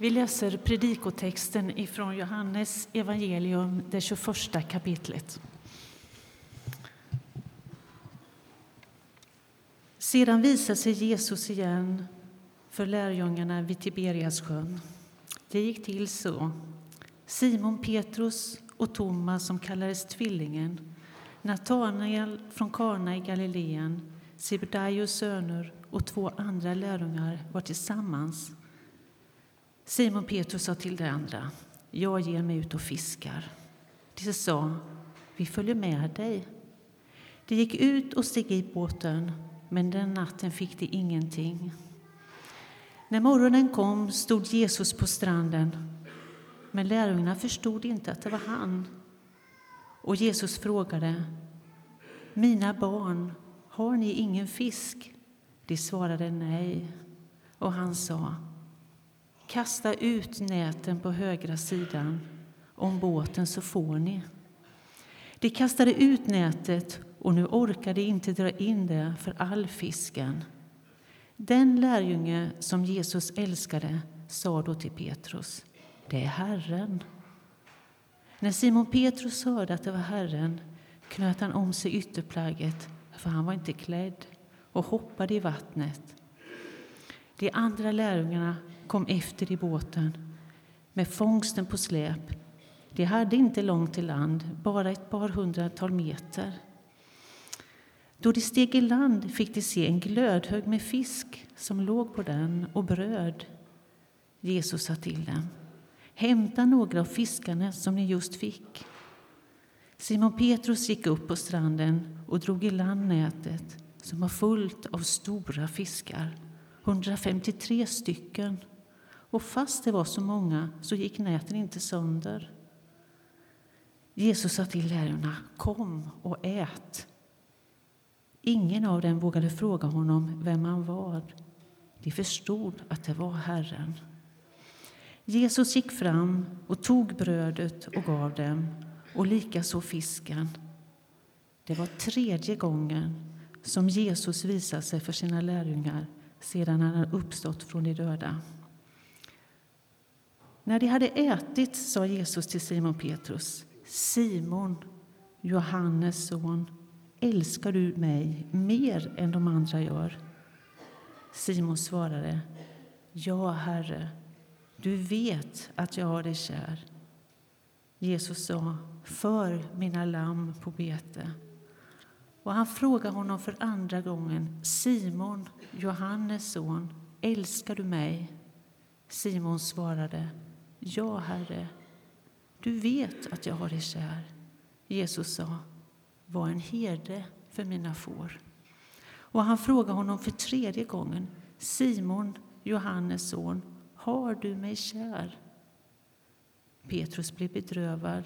Vi läser predikotexten ifrån Johannes evangelium, det 21 kapitlet. Sedan visade sig Jesus igen för lärjungarna vid Tiberiassjön. Det gick till så. Simon Petrus och Thomas, som kallades Tvillingen, Natanael från Kana i Galileen, Sebedaios söner och två andra lärjungar var tillsammans. Simon Petrus sa till de andra, jag ger mig ut och fiskar. De sa, vi följer med dig. De gick ut och steg i båten, men den natten fick de ingenting. När morgonen kom stod Jesus på stranden, men lärjungarna förstod inte att det var han. Och Jesus frågade, mina barn, har ni ingen fisk? De svarade nej. Och han sa, kasta ut näten på högra sidan om båten så får ni. De kastade ut nätet och nu orkade inte dra in det för all fisken. Den lärjunge som Jesus älskade sa då till Petrus, det är Herren. När Simon Petrus hörde att det var Herren knöt han om sig ytterplagget, för han var inte klädd, och hoppade i vattnet. De andra lärjungarna kom efter i båten med fångsten på släp. De hade inte långt till land, bara ett par hundratal meter. Då de steg i land fick de se en glödhög med fisk som låg på den och bröd. Jesus sa till dem, hämta några av fiskarna som ni just fick. Simon Petrus gick upp på stranden och drog i land nätet som var fullt av stora fiskar, 153 stycken. Och fast det var så många så gick näten inte sönder. Jesus sa till lärjungarna, kom och ät. Ingen av dem vågade fråga honom vem han var. De förstod att det var Herren. Jesus gick fram och tog brödet och gav dem, och likaså fisken. Det var tredje gången som Jesus visade sig för sina lärjungar sedan han hade uppstått från de döda. När de hade ätit sa Jesus till Simon Petrus Simon, Johannes son, älskar du mig mer än de andra gör? Simon svarade Ja, Herre, du vet att jag har dig kär. Jesus sa För mina lamm på bete. Och han frågade honom för andra gången Simon, Johannes son, älskar du mig? Simon svarade Ja, Herre, du vet att jag har dig kär. Jesus sa var en herde för mina får. Och han frågade honom för tredje gången Simon, Johannes son, har du mig kär? Petrus blev bedrövad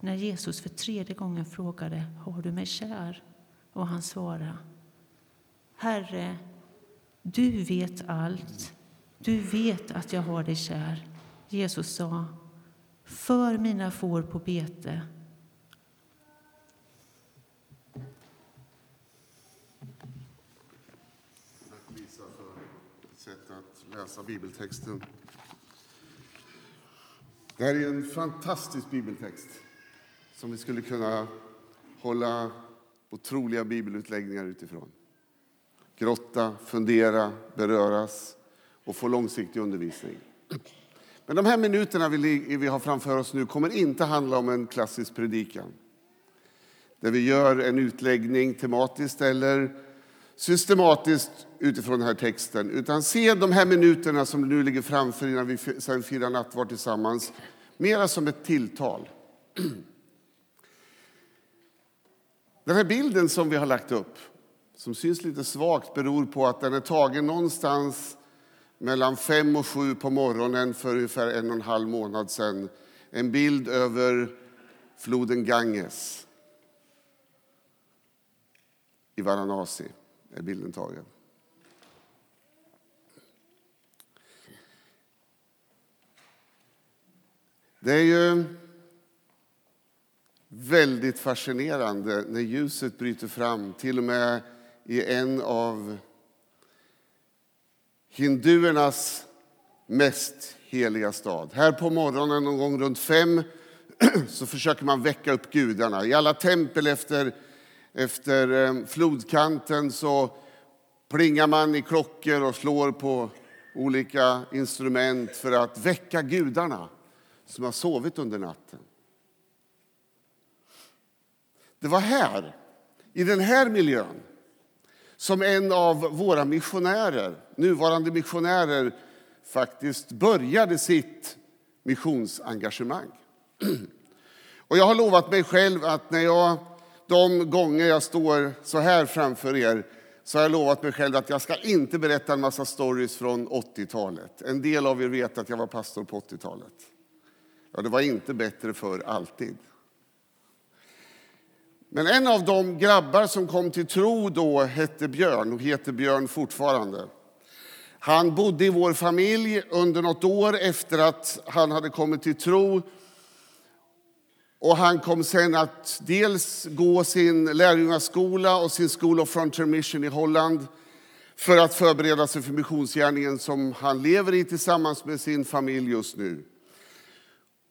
när Jesus för tredje gången frågade Har du mig kär? Och han svarade Herre, du vet allt. Du vet att jag har dig kär. Jesus sa För mina får på bete. Lisa för sätt att läsa bibeltexten. Det här är en fantastisk bibeltext som vi skulle kunna hålla otroliga bibelutläggningar utifrån. Grotta, fundera, beröras och få långsiktig undervisning. Men de här minuterna vi, vi har framför oss nu kommer inte handla om en klassisk predikan. Där vi gör en utläggning tematiskt eller systematiskt utifrån den här texten. Utan se de här minuterna som nu ligger framför innan vi sen firar nattvard tillsammans, mera som ett tilltal. Den här bilden som vi har lagt upp, som syns lite svagt, beror på att den är tagen någonstans mellan fem och sju på morgonen för ungefär en och en halv månad sedan. En bild över floden Ganges i Varanasi är bilden tagen. Det är ju väldigt fascinerande när ljuset bryter fram, till och med i en av hinduernas mest heliga stad. Här på morgonen någon gång runt fem så försöker man väcka upp gudarna. I alla tempel efter, efter eh, flodkanten så plingar man i klockor och slår på olika instrument för att väcka gudarna som har sovit under natten. Det var här, i den här miljön som en av våra missionärer, nuvarande missionärer faktiskt började sitt missionsengagemang. Och jag har lovat mig själv att när jag, de gånger jag står så här framför er så har jag lovat mig själv att jag ska inte berätta en massa stories från 80-talet. En del av er vet att jag var pastor på 80-talet. Ja, det var inte bättre för alltid. Men en av de grabbar som kom till tro då hette Björn och heter Björn fortfarande. Han bodde i vår familj under något år efter att han hade kommit till tro. Och han kom sen att dels gå sin lärjungaskola och sin School of Frontier Mission i Holland för att förbereda sig för missionsgärningen som han lever i tillsammans med sin familj just nu.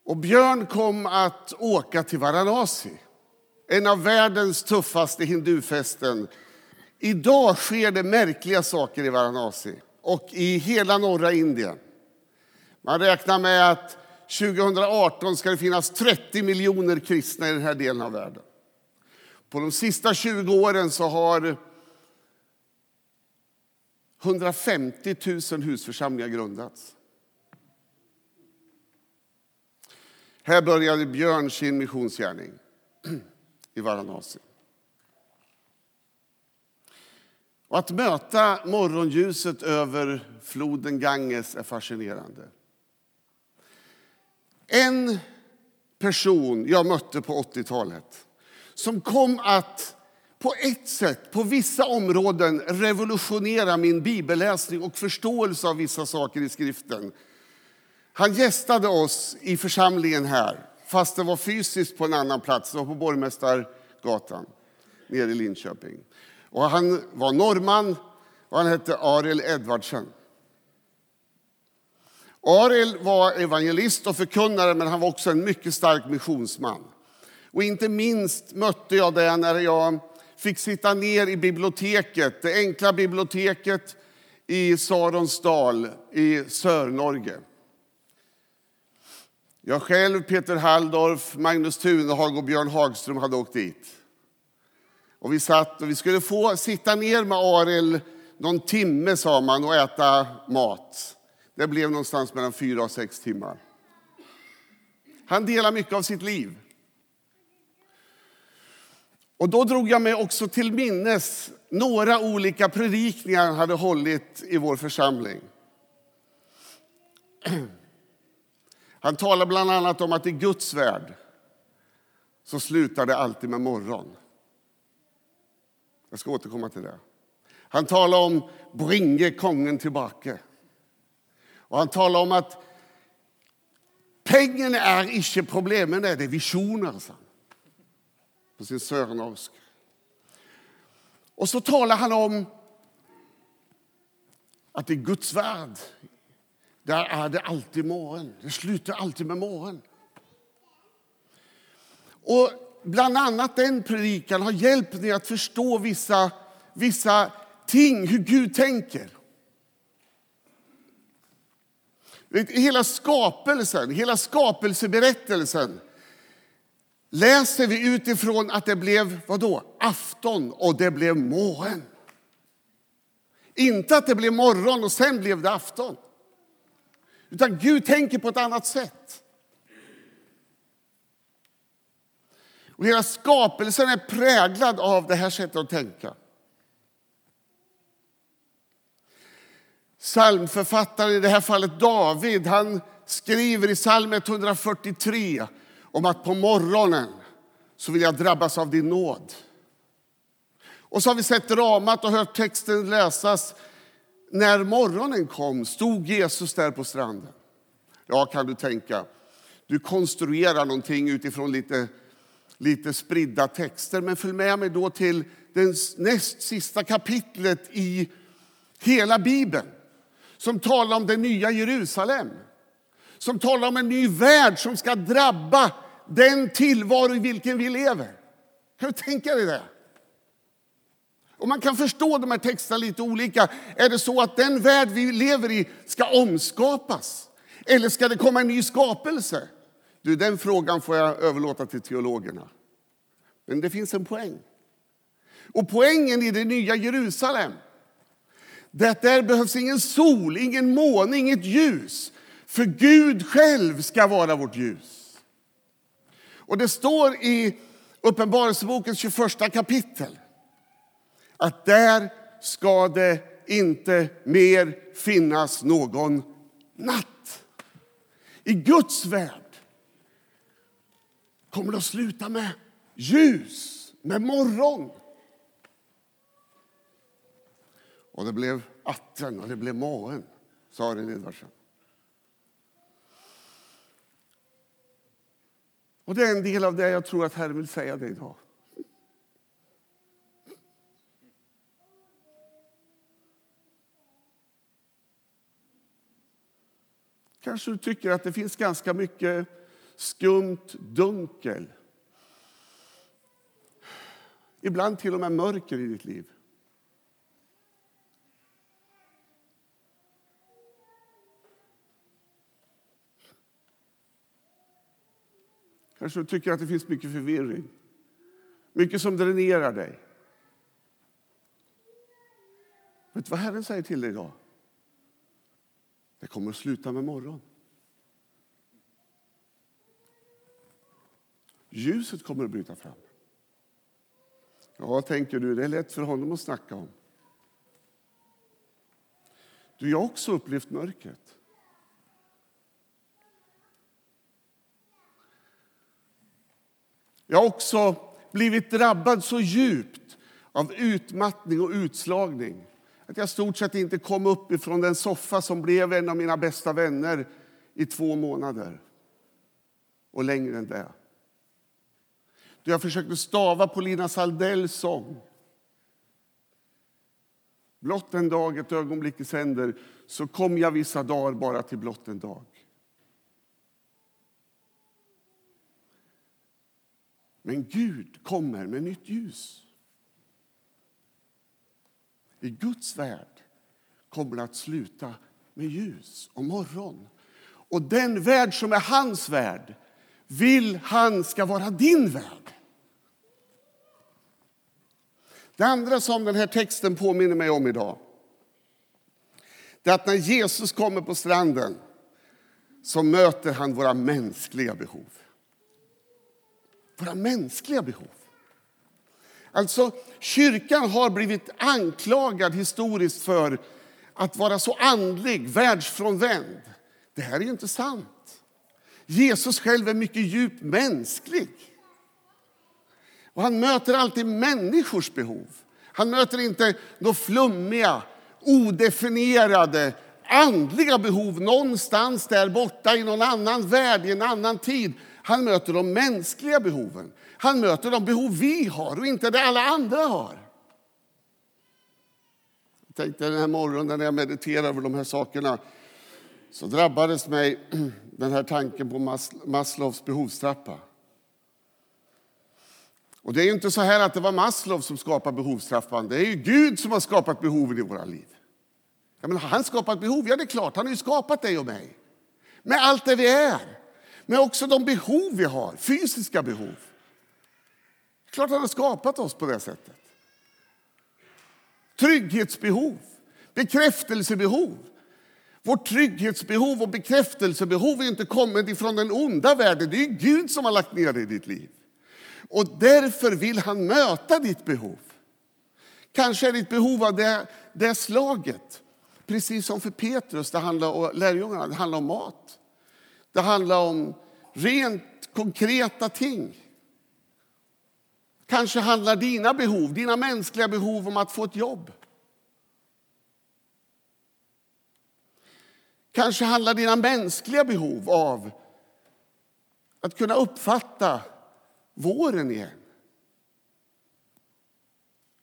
Och Björn kom att åka till Varanasi, en av världens tuffaste hindufästen. Idag sker det märkliga saker i Varanasi och i hela norra Indien. Man räknar med att 2018 ska det finnas 30 miljoner kristna i den här delen av världen. På de sista 20 åren så har 150 000 husförsamlingar grundats. Här började Björn sin missionsgärning i Varanasi. Och att möta morgonljuset över floden Ganges är fascinerande. En person jag mötte på 80-talet som kom att på ett sätt, på vissa områden revolutionera min bibelläsning och förståelse av vissa saker i skriften. Han gästade oss i församlingen här, fast det var fysiskt på en annan plats. Det var på Borgmästargatan nere i Linköping. Och han var norrman och han hette Ariel Edvardsen. Ariel var evangelist och förkunnare, men han var också en mycket stark missionsman. Och inte minst mötte jag det när jag fick sitta ner i biblioteket, det enkla biblioteket i Saronsdal i Sörnorge. Jag själv, Peter Halldorf, Magnus Tunehag och Björn Hagström hade åkt dit. Och vi satt och vi skulle få sitta ner med Ariel någon timme, sa man, och äta mat. Det blev någonstans mellan fyra och sex timmar. Han delar mycket av sitt liv. Och då drog jag mig också till minnes några olika predikningar han hade hållit i vår församling. Han talar bland annat om att i Guds värld så slutar det alltid med morgon. Jag ska återkomma till det. Han talar om bringe kongen tillbaka. Och han talar om att pengen är inte problemet, det är visioner. sa På sin sörnorsk. Och så talar han om att i Guds värld där är det alltid morgon. Det slutar alltid med morgon. Och bland annat den predikan har hjälpt mig att förstå vissa, vissa ting, hur Gud tänker. Hela skapelsen, hela skapelseberättelsen läser vi utifrån att det blev vadå? afton och det blev morgon. Inte att det blev morgon och sen blev det afton. Utan Gud tänker på ett annat sätt. Och hela skapelsen är präglad av det här sättet att tänka. Psalmförfattaren, i det här fallet David, han skriver i psalm 143 om att på morgonen så vill jag drabbas av din nåd. Och så har vi sett dramat och hört texten läsas. När morgonen kom stod Jesus där på stranden. Ja, kan du tänka. Du konstruerar någonting utifrån lite, lite spridda texter. Men följ med mig då till det näst sista kapitlet i hela Bibeln som talar om det nya Jerusalem. som talar om en ny värld som ska drabba den tillvaro i vilken vi lever. Kan du tänka dig det? Och man kan förstå de här texterna lite olika. Är det så att den värld vi lever i ska omskapas? Eller ska det komma en ny skapelse? Du, den frågan får jag överlåta till teologerna. Men det finns en poäng. Och poängen i det nya Jerusalem det är att där behövs ingen sol, ingen måne, inget ljus. För Gud själv ska vara vårt ljus. Och det står i Uppenbarelsebokens 21 kapitel att där ska det inte mer finnas någon natt. I Guds värld kommer det att sluta med ljus, med morgon. Och det blev atten och det blev måen, sa Arin Edvardsen. Och det är en del av det jag tror att Herren vill säga dig idag. Kanske du tycker att det finns ganska mycket skumt dunkel. Ibland till och med mörker i ditt liv. Kanske du tycker att det finns mycket förvirring. Mycket som dränerar dig. Vet du vad Herren säger till dig idag? Det kommer att sluta med morgon. Ljuset kommer att bryta fram. Ja, tänker du, det är lätt för honom att snacka om. Du, jag har också upplevt mörkret. Jag har också blivit drabbad så djupt av utmattning och utslagning att jag stort sett inte kom upp ifrån den soffa som blev en av mina bästa vänner i två månader. Och längre än det. Då jag försökte stava på Lina Saldells sång. Blott en dag, ett ögonblick i sänder, så kom jag vissa dagar bara till blott en dag. Men Gud kommer med nytt ljus. I Guds värld kommer det att sluta med ljus och morgon. Och den värld som är hans värld vill han ska vara din värld. Det andra som den här texten påminner mig om idag det är att när Jesus kommer på stranden så möter han våra mänskliga behov. Våra mänskliga behov. Alltså, kyrkan har blivit anklagad historiskt för att vara så andlig, världsfrånvänd. Det här är ju inte sant. Jesus själv är mycket djupt mänsklig. Och han möter alltid människors behov. Han möter inte några flummiga, odefinierade andliga behov någonstans där borta i någon annan värld, i en annan tid. Han möter de mänskliga behoven. Han möter de behov vi har och inte det alla andra har. Jag tänkte den här morgonen när jag mediterade över de här sakerna så drabbades mig den här tanken på Maslows behovstrappa. Och det är inte så här att det var Maslow som skapade behovstrappan. Det är ju Gud som har skapat behoven i våra liv. Ja, men har han skapat behov, ja det är klart, han har ju skapat dig och mig. Med allt det vi är. Men också de behov vi har, fysiska behov. Klart han har skapat oss på det sättet. Trygghetsbehov, bekräftelsebehov. Vårt trygghetsbehov och bekräftelsebehov är inte kommit ifrån den onda världen. Det är Gud som har lagt ner det i ditt liv. Och därför vill han möta ditt behov. Kanske är ditt behov av det, det slaget. Precis som för Petrus, det handlar, och lärjungarna, det handlar om mat. Det handlar om rent konkreta ting. Kanske handlar dina behov, dina mänskliga behov om att få ett jobb. Kanske handlar dina mänskliga behov av att kunna uppfatta våren igen.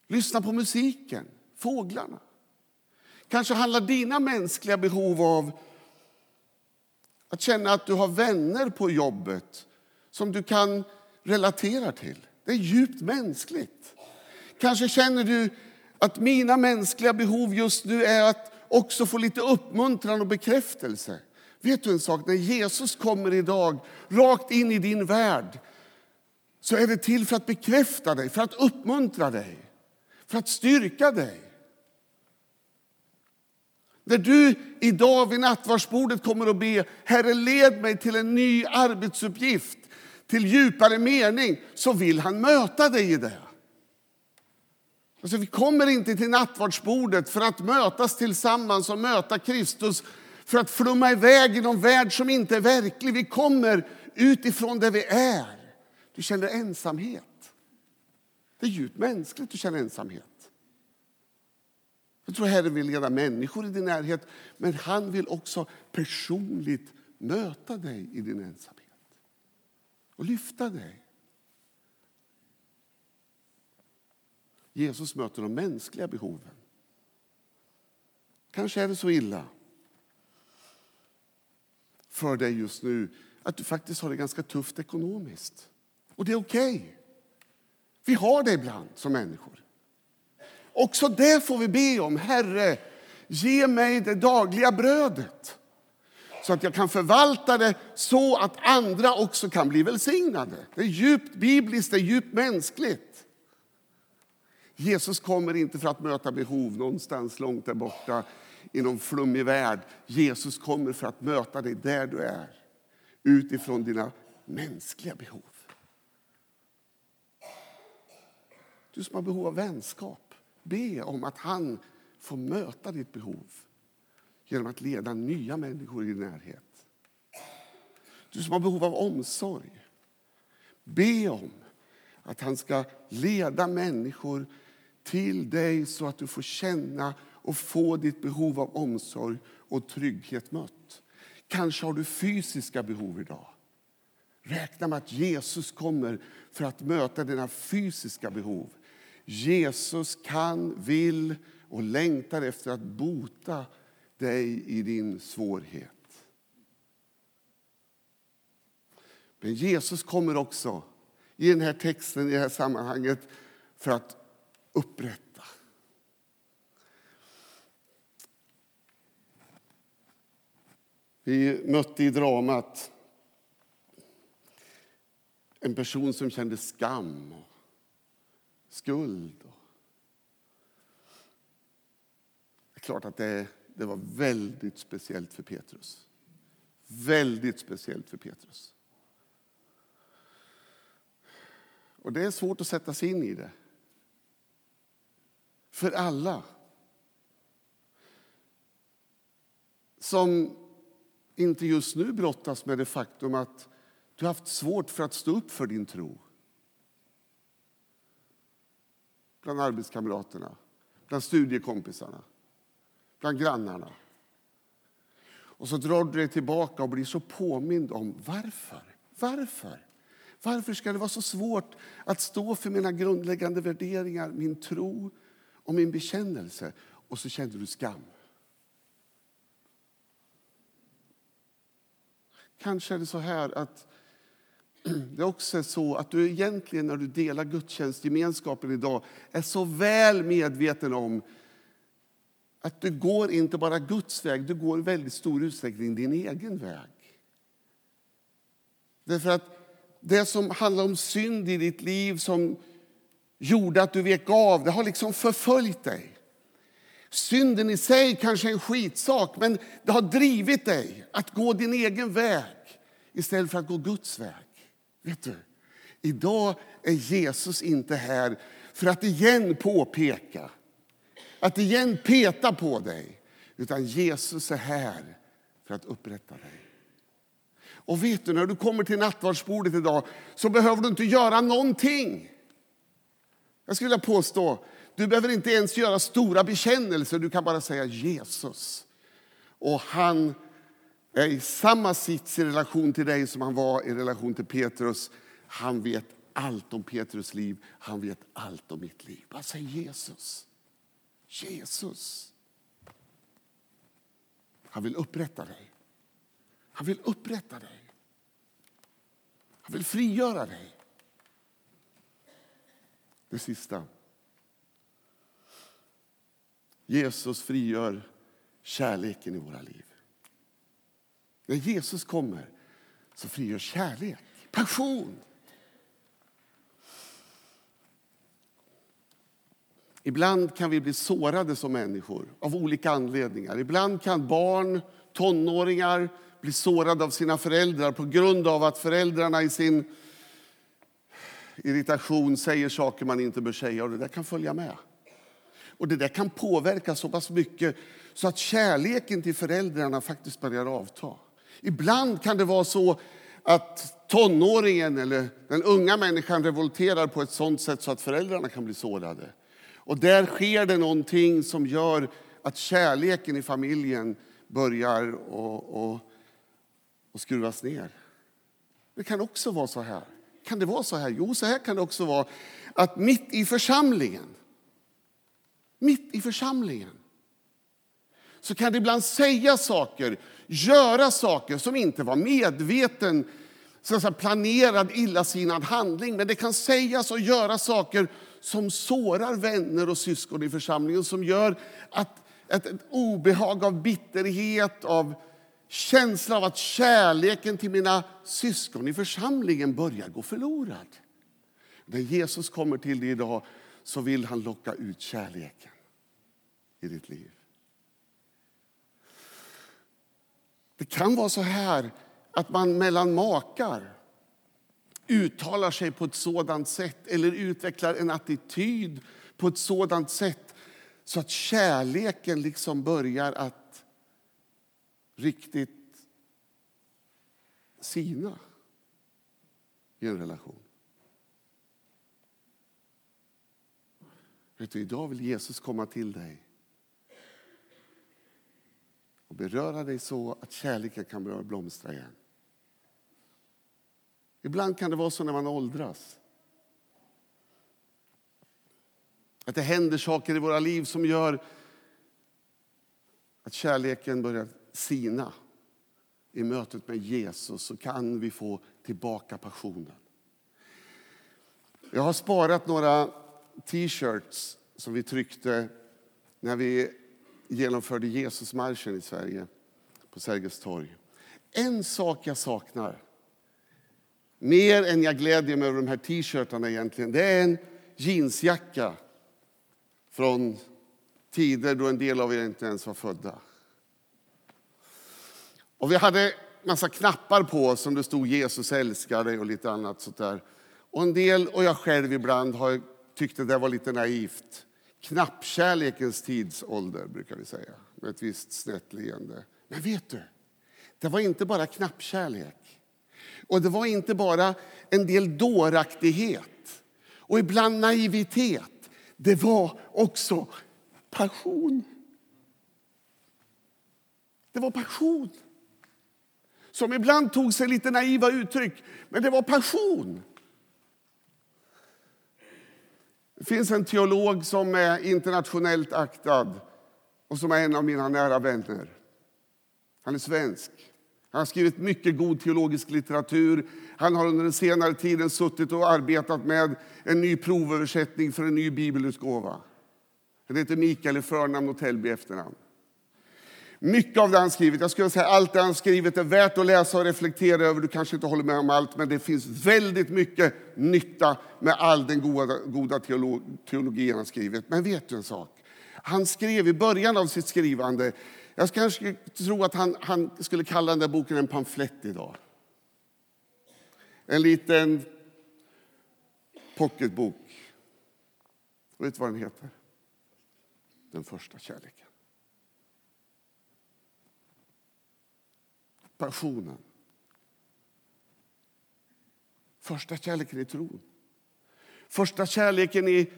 Lyssna på musiken, fåglarna. Kanske handlar dina mänskliga behov av Att känna att du har vänner på jobbet som du kan relatera till. Det är djupt mänskligt. Kanske känner du att mina mänskliga behov just nu är att också få lite uppmuntran och bekräftelse. Vet du en sak? När Jesus kommer idag rakt in i din värld så är det till för att bekräfta dig, för att uppmuntra dig, för att styrka dig. När du idag vid nattvardsbordet kommer att be Herre led mig till en ny arbetsuppgift, till djupare mening, så vill han möta dig i det. Alltså, vi kommer inte till nattvardsbordet för att mötas tillsammans och möta Kristus för att flumma iväg i någon värld som inte är verklig. Vi kommer utifrån där vi är. Du känner ensamhet. Det är djupt mänskligt att känna ensamhet. Jag tror Herren vill leda människor i din närhet, men han vill också personligt möta dig i din ensamhet och lyfta dig. Jesus möter de mänskliga behoven. Kanske är det så illa för dig just nu att du faktiskt har det ganska tufft ekonomiskt. Och det är okej. Okay. Vi har det ibland som människor. Också det får vi be om. Herre, ge mig det dagliga brödet så att jag kan förvalta det så att andra också kan bli välsignade. Det är djupt bibliskt, det är djupt mänskligt. Jesus kommer inte för att möta behov någonstans långt där borta i någon flummig värld. Jesus kommer för att möta dig där du är utifrån dina mänskliga behov. Du som har behov av vänskap, be om att han får möta ditt behov genom att leda nya människor i din närhet. Du som har behov av omsorg, be om att han ska leda människor till dig så att du får känna och få ditt behov av omsorg och trygghet mött. Kanske har du fysiska behov idag. Räkna med att Jesus kommer för att möta dina fysiska behov. Jesus kan, vill och längtar efter att bota dig i din svårhet. Men Jesus kommer också i den här texten, i det här sammanhanget, för att upprätta. Vi mötte i dramat en person som kände skam och skuld. Det är klart att det, det var väldigt speciellt för Petrus. Väldigt speciellt för Petrus. Och det är svårt att sätta sig in i det. För alla. Som inte just nu brottas med det faktum att du har haft svårt för att stå upp för din tro. Bland arbetskamraterna, bland studiekompisarna, bland grannarna. Och så drar du dig tillbaka och blir så påmind om varför. Varför? Varför ska det vara så svårt att stå för mina grundläggande värderingar, min tro och min bekännelse? Och så känner du skam. Kanske är det så här att det är också så att du egentligen när du delar gudstjänstgemenskapen idag är så väl medveten om att du går inte bara Guds väg, du går i väldigt stor utsträckning din egen väg. Därför att det som handlar om synd i ditt liv som gjorde att du vek av, det har liksom förföljt dig. Synden i sig kanske är en skitsak, men det har drivit dig att gå din egen väg istället för att gå Guds väg. Vet du, idag är Jesus inte här för att igen påpeka, att igen peta på dig. Utan Jesus är här för att upprätta dig. Och vet du, när du kommer till nattvardsbordet idag så behöver du inte göra någonting. Jag skulle vilja påstå, du behöver inte ens göra stora bekännelser. Du kan bara säga Jesus. Och han är i samma sits i relation till dig som han var i relation till Petrus. Han vet allt om Petrus liv, han vet allt om mitt liv. Bara säg Jesus. Jesus. Han vill upprätta dig. Han vill upprätta dig. Han vill frigöra dig. Det sista. Jesus frigör kärleken i våra liv. När Jesus kommer så frigörs kärlek, passion. Ibland kan vi bli sårade som människor av olika anledningar. Ibland kan barn, tonåringar bli sårade av sina föräldrar på grund av att föräldrarna i sin irritation säger saker man inte bör säga. Och det där kan följa med. Och Det där kan påverka så pass mycket så att kärleken till föräldrarna faktiskt börjar avta. Ibland kan det vara så att tonåringen eller den unga människan revolterar på ett sånt sätt så att föräldrarna kan bli sårade. Och där sker det någonting som gör att kärleken i familjen börjar och, och, och skruvas ner. Det kan också vara så här. Kan det vara så här? Jo, så här kan det också vara. Att mitt i församlingen, mitt i församlingen, så kan det ibland säga saker, göra saker som inte var medveten, så planerad, illasinnad handling. Men det kan sägas och göra saker som sårar vänner och syskon i församlingen, som gör att ett, ett obehag av bitterhet, av känsla av att kärleken till mina syskon i församlingen börjar gå förlorad. När Jesus kommer till dig idag så vill han locka ut kärleken i ditt liv. Det kan vara så här att man mellan makar uttalar sig på ett sådant sätt eller utvecklar en attityd på ett sådant sätt så att kärleken liksom börjar att riktigt sina i en relation. Vet du, idag vill Jesus komma till dig och beröra dig så att kärleken kan börja blomstra igen. Ibland kan det vara så när man åldras. Att det händer saker i våra liv som gör att kärleken börjar sina. I mötet med Jesus så kan vi få tillbaka passionen. Jag har sparat några t-shirts som vi tryckte när vi genomförde Jesusmarschen i Sverige på Sergels torg. En sak jag saknar mer än jag glädjer mig över de här t-shirtarna egentligen, det är en jeansjacka från tider då en del av er inte ens var födda. Och vi hade massa knappar på som det stod Jesus älskar dig och lite annat sånt där. Och en del, och jag själv ibland, har tyckt det var lite naivt. Knappkärlekens tidsålder, brukar vi säga, med ett visst snett leende. Men vet du, det var inte bara knappkärlek. Och det var inte bara en del dåraktighet och ibland naivitet. Det var också passion. Det var passion. Som ibland tog sig lite naiva uttryck, men det var passion. Det finns en teolog som är internationellt aktad och som är en av mina nära vänner. Han är svensk. Han har skrivit mycket god teologisk litteratur. Han har under den senare tiden suttit och arbetat med en ny provöversättning för en ny bibelutgåva. Han heter Mikael i förnamn och Tällby efternamn. Mycket av det han skrivit, jag skulle säga allt det han skrivit är värt att läsa och reflektera över. Du kanske inte håller med om allt, men det finns väldigt mycket nytta med all den goda, goda teologi han skrivit. Men vet du en sak? Han skrev i början av sitt skrivande jag kanske tror att han, han skulle kalla den där boken en pamflett idag. En liten pocketbok. Vet du vad den heter? Den första kärleken. Passionen. Första kärleken i tron. Första kärleken i,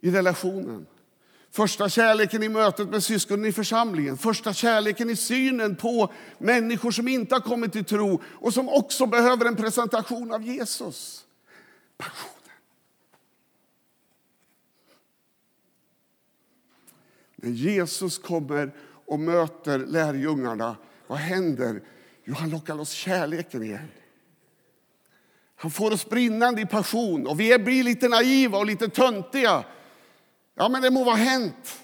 i relationen. Första kärleken i mötet med syskonen i församlingen. Första kärleken i synen på människor som inte har kommit till tro och som också behöver en presentation av Jesus. Passionen. När Jesus kommer och möter lärjungarna, vad händer? Jo, han lockar loss kärleken igen. Han får oss brinnande i passion och vi blir lite naiva och lite töntiga. Ja, men det må vara hänt.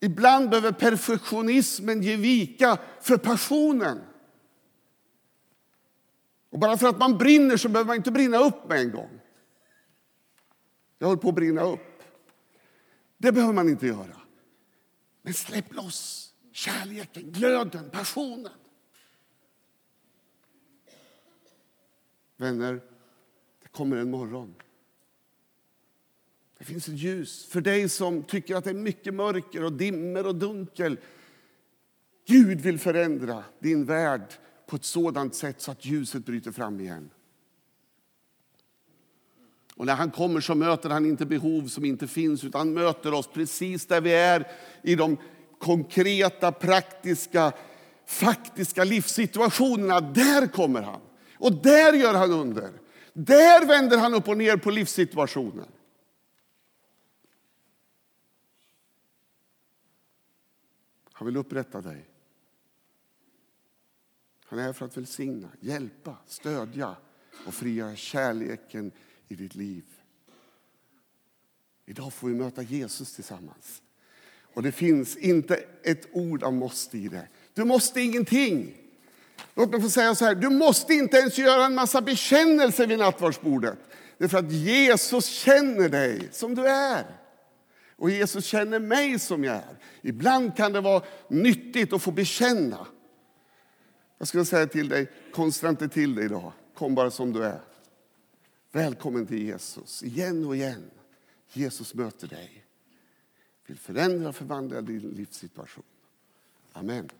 Ibland behöver perfektionismen ge vika för passionen. Och bara för att man brinner så behöver man inte brinna upp med en gång. Jag höll på att brinna upp. Det behöver man inte göra. Men släpp loss kärleken, glöden, passionen. Vänner, det kommer en morgon. Det finns ett ljus för dig som tycker att det är mycket mörker och dimmer och dunkel. Gud vill förändra din värld på ett sådant sätt så att ljuset bryter fram igen. Och när han kommer så möter han inte behov som inte finns utan möter oss precis där vi är i de konkreta, praktiska, faktiska livssituationerna. Där kommer han. Och där gör han under. Där vänder han upp och ner på livssituationen. Han vill upprätta dig. Han är här för att välsigna, hjälpa, stödja och frigöra kärleken i ditt liv. Idag får vi möta Jesus tillsammans. Och det finns inte ett ord av måste i det. Du måste ingenting. Låt mig få säga så här, du måste inte ens göra en massa bekännelser vid nattvardsbordet. Det är för att Jesus känner dig som du är. Och Jesus känner mig som jag är. Ibland kan det vara nyttigt att få bekänna. Jag skulle säga till dig, konstra inte till dig idag. Kom bara som du är. Välkommen till Jesus, igen och igen. Jesus möter dig. Vill förändra och förvandla din livssituation. Amen.